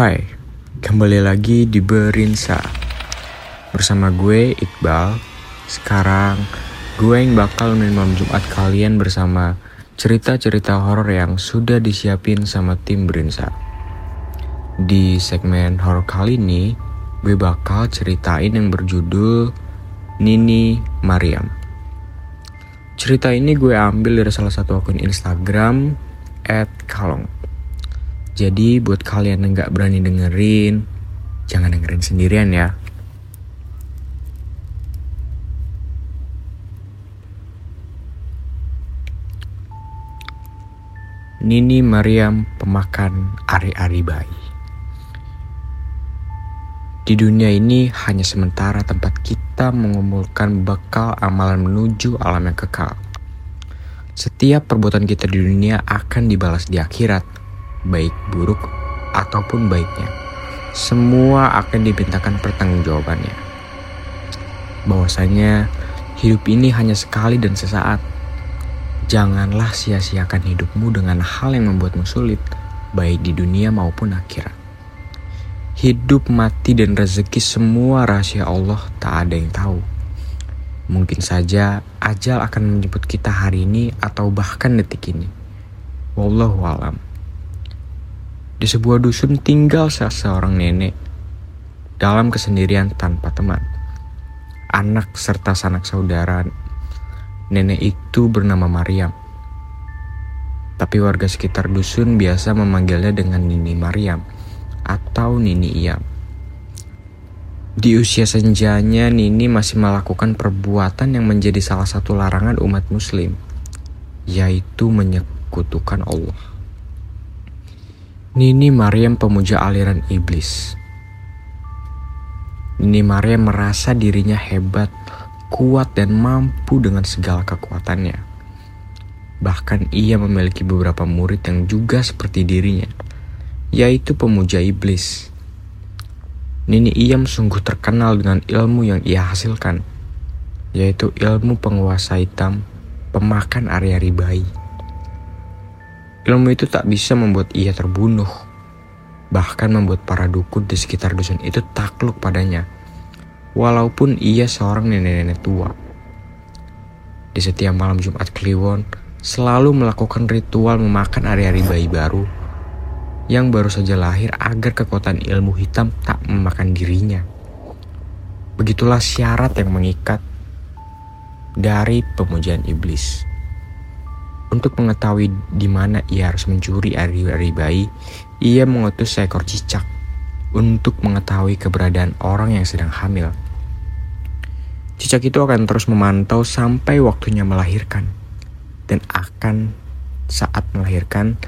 Hai, kembali lagi di Berinsa. Bersama gue, Iqbal. Sekarang, gue yang bakal main Jumat kalian bersama cerita-cerita horor yang sudah disiapin sama tim Berinsa. Di segmen horor kali ini, gue bakal ceritain yang berjudul Nini Mariam. Cerita ini gue ambil dari salah satu akun Instagram at Kalong jadi buat kalian yang gak berani dengerin, jangan dengerin sendirian ya. Nini Mariam pemakan ari-ari bayi. Di dunia ini hanya sementara tempat kita mengumpulkan bekal amalan menuju alam yang kekal. Setiap perbuatan kita di dunia akan dibalas di akhirat baik buruk ataupun baiknya, semua akan dibintakan pertanggungjawabannya. Bahwasanya hidup ini hanya sekali dan sesaat. Janganlah sia-siakan hidupmu dengan hal yang membuatmu sulit, baik di dunia maupun akhirat. Hidup, mati, dan rezeki semua rahasia Allah tak ada yang tahu. Mungkin saja ajal akan menjemput kita hari ini atau bahkan detik ini. Wallahu alam. Di sebuah dusun tinggal seorang nenek dalam kesendirian tanpa teman. Anak serta sanak saudara nenek itu bernama Maryam. Tapi warga sekitar dusun biasa memanggilnya dengan Nini Maryam atau Nini Iyam. Di usia senjanya, Nini masih melakukan perbuatan yang menjadi salah satu larangan umat muslim, yaitu menyekutukan Allah. Nini Mariam pemuja aliran iblis. Nini Mariam merasa dirinya hebat, kuat, dan mampu dengan segala kekuatannya. Bahkan ia memiliki beberapa murid yang juga seperti dirinya, yaitu pemuja iblis. Nini Iyam sungguh terkenal dengan ilmu yang ia hasilkan, yaitu ilmu penguasa hitam, pemakan area-area bayi. Ilmu itu tak bisa membuat ia terbunuh, bahkan membuat para dukun di sekitar dusun itu takluk padanya, walaupun ia seorang nenek-nenek tua. Di setiap malam Jumat Kliwon, selalu melakukan ritual memakan hari-hari bayi baru yang baru saja lahir agar kekuatan ilmu hitam tak memakan dirinya. Begitulah syarat yang mengikat dari pemujaan iblis. Untuk mengetahui di mana ia harus mencuri ari-ari bayi, ia mengutus seekor cicak untuk mengetahui keberadaan orang yang sedang hamil. Cicak itu akan terus memantau sampai waktunya melahirkan. Dan akan saat melahirkan,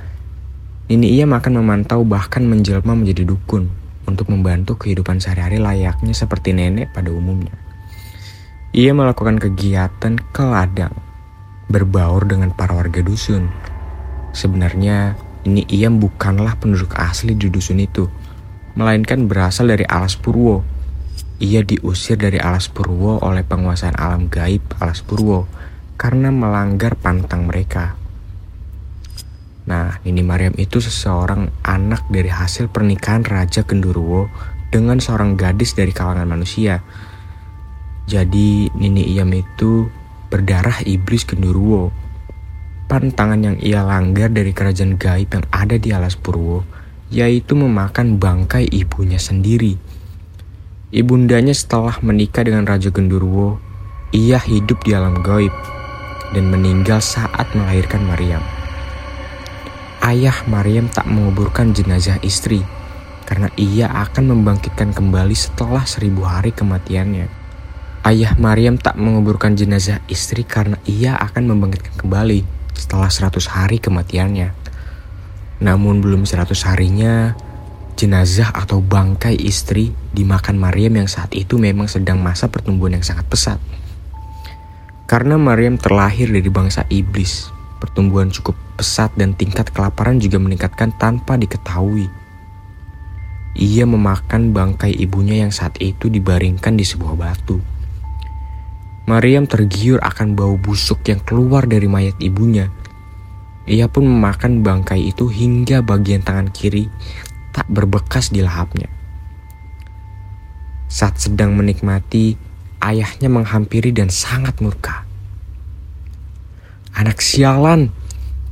ini ia akan memantau bahkan menjelma menjadi dukun untuk membantu kehidupan sehari-hari layaknya seperti nenek pada umumnya. Ia melakukan kegiatan ke ladang berbaur dengan para warga dusun. Sebenarnya ini ia bukanlah penduduk asli di dusun itu, melainkan berasal dari Alas Purwo. Ia diusir dari Alas Purwo oleh penguasaan alam gaib Alas Purwo karena melanggar pantang mereka. Nah, Nini Mariam itu seseorang anak dari hasil pernikahan Raja Gendurwo dengan seorang gadis dari kalangan manusia. Jadi Nini Iyam itu berdarah iblis Genderuwo. Pantangan yang ia langgar dari kerajaan gaib yang ada di alas Purwo, yaitu memakan bangkai ibunya sendiri. Ibundanya setelah menikah dengan Raja Genderuwo, ia hidup di alam gaib dan meninggal saat melahirkan Maryam. Ayah Maryam tak menguburkan jenazah istri karena ia akan membangkitkan kembali setelah seribu hari kematiannya. Ayah Maryam tak menguburkan jenazah istri karena ia akan membangkitkan kembali setelah 100 hari kematiannya. Namun belum 100 harinya, jenazah atau bangkai istri dimakan Maryam yang saat itu memang sedang masa pertumbuhan yang sangat pesat. Karena Maryam terlahir dari bangsa iblis, pertumbuhan cukup pesat dan tingkat kelaparan juga meningkatkan tanpa diketahui. Ia memakan bangkai ibunya yang saat itu dibaringkan di sebuah batu. Maryam tergiur akan bau busuk yang keluar dari mayat ibunya. Ia pun memakan bangkai itu hingga bagian tangan kiri tak berbekas di lahapnya. Saat sedang menikmati, ayahnya menghampiri dan sangat murka. Anak sialan,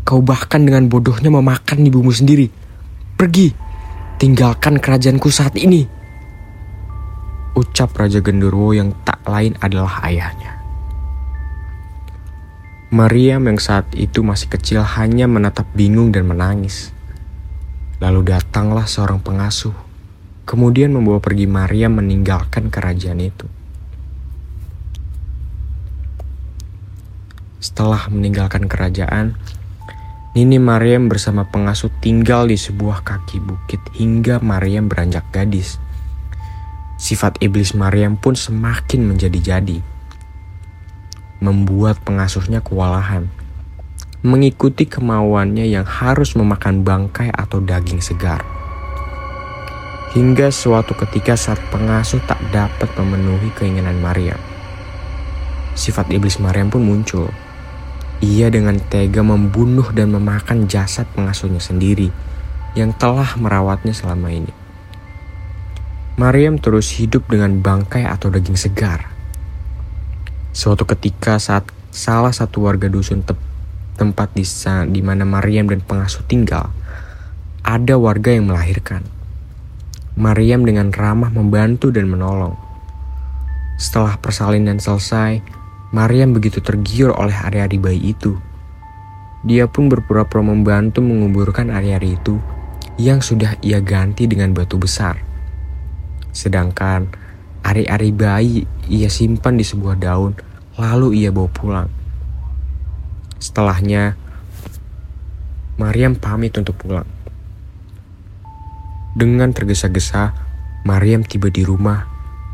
kau bahkan dengan bodohnya memakan ibumu sendiri. Pergi, tinggalkan kerajaanku saat ini. Ucap Raja Genderuwo yang tak lain adalah ayahnya. Mariam yang saat itu masih kecil hanya menatap bingung dan menangis. Lalu datanglah seorang pengasuh, kemudian membawa pergi Mariam meninggalkan kerajaan itu. Setelah meninggalkan kerajaan, Nini Mariam bersama pengasuh tinggal di sebuah kaki bukit hingga Mariam beranjak gadis. Sifat iblis Mariam pun semakin menjadi-jadi membuat pengasuhnya kewalahan. Mengikuti kemauannya yang harus memakan bangkai atau daging segar. Hingga suatu ketika saat pengasuh tak dapat memenuhi keinginan Maryam. Sifat iblis Maryam pun muncul. Ia dengan tega membunuh dan memakan jasad pengasuhnya sendiri yang telah merawatnya selama ini. Maryam terus hidup dengan bangkai atau daging segar Suatu ketika saat salah satu warga dusun te tempat di, di mana Mariam dan pengasuh tinggal, ada warga yang melahirkan. Mariam dengan ramah membantu dan menolong. Setelah persalinan selesai, Mariam begitu tergiur oleh ari-ari bayi itu. Dia pun berpura-pura membantu menguburkan ari-ari itu yang sudah ia ganti dengan batu besar. Sedangkan ari-ari bayi ia simpan di sebuah daun, lalu ia bawa pulang. Setelahnya, Mariam pamit untuk pulang. Dengan tergesa-gesa, Mariam tiba di rumah,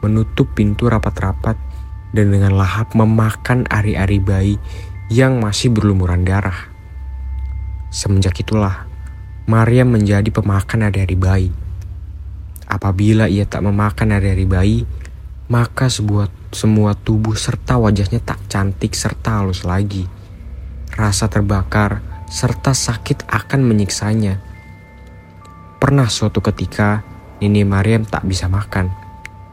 menutup pintu rapat-rapat, dan dengan lahap memakan ari-ari bayi yang masih berlumuran darah. Semenjak itulah, Mariam menjadi pemakan ari-ari bayi. Apabila ia tak memakan ari-ari bayi, maka sebuah semua tubuh serta wajahnya tak cantik serta halus lagi. Rasa terbakar serta sakit akan menyiksanya. Pernah suatu ketika, Nini Mariam tak bisa makan.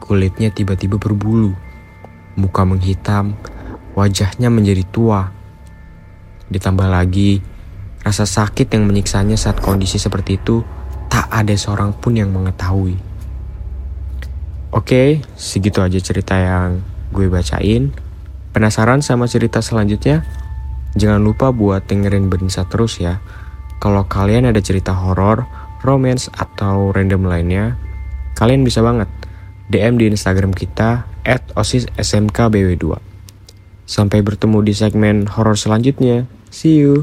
Kulitnya tiba-tiba berbulu. Muka menghitam, wajahnya menjadi tua. Ditambah lagi, rasa sakit yang menyiksanya saat kondisi seperti itu tak ada seorang pun yang mengetahui. Oke, segitu aja cerita yang gue bacain. Penasaran sama cerita selanjutnya? Jangan lupa buat dengerin Berinsa terus ya. Kalau kalian ada cerita horor, romance, atau random lainnya, kalian bisa banget DM di Instagram kita at osissmkbw2. Sampai bertemu di segmen horor selanjutnya. See you!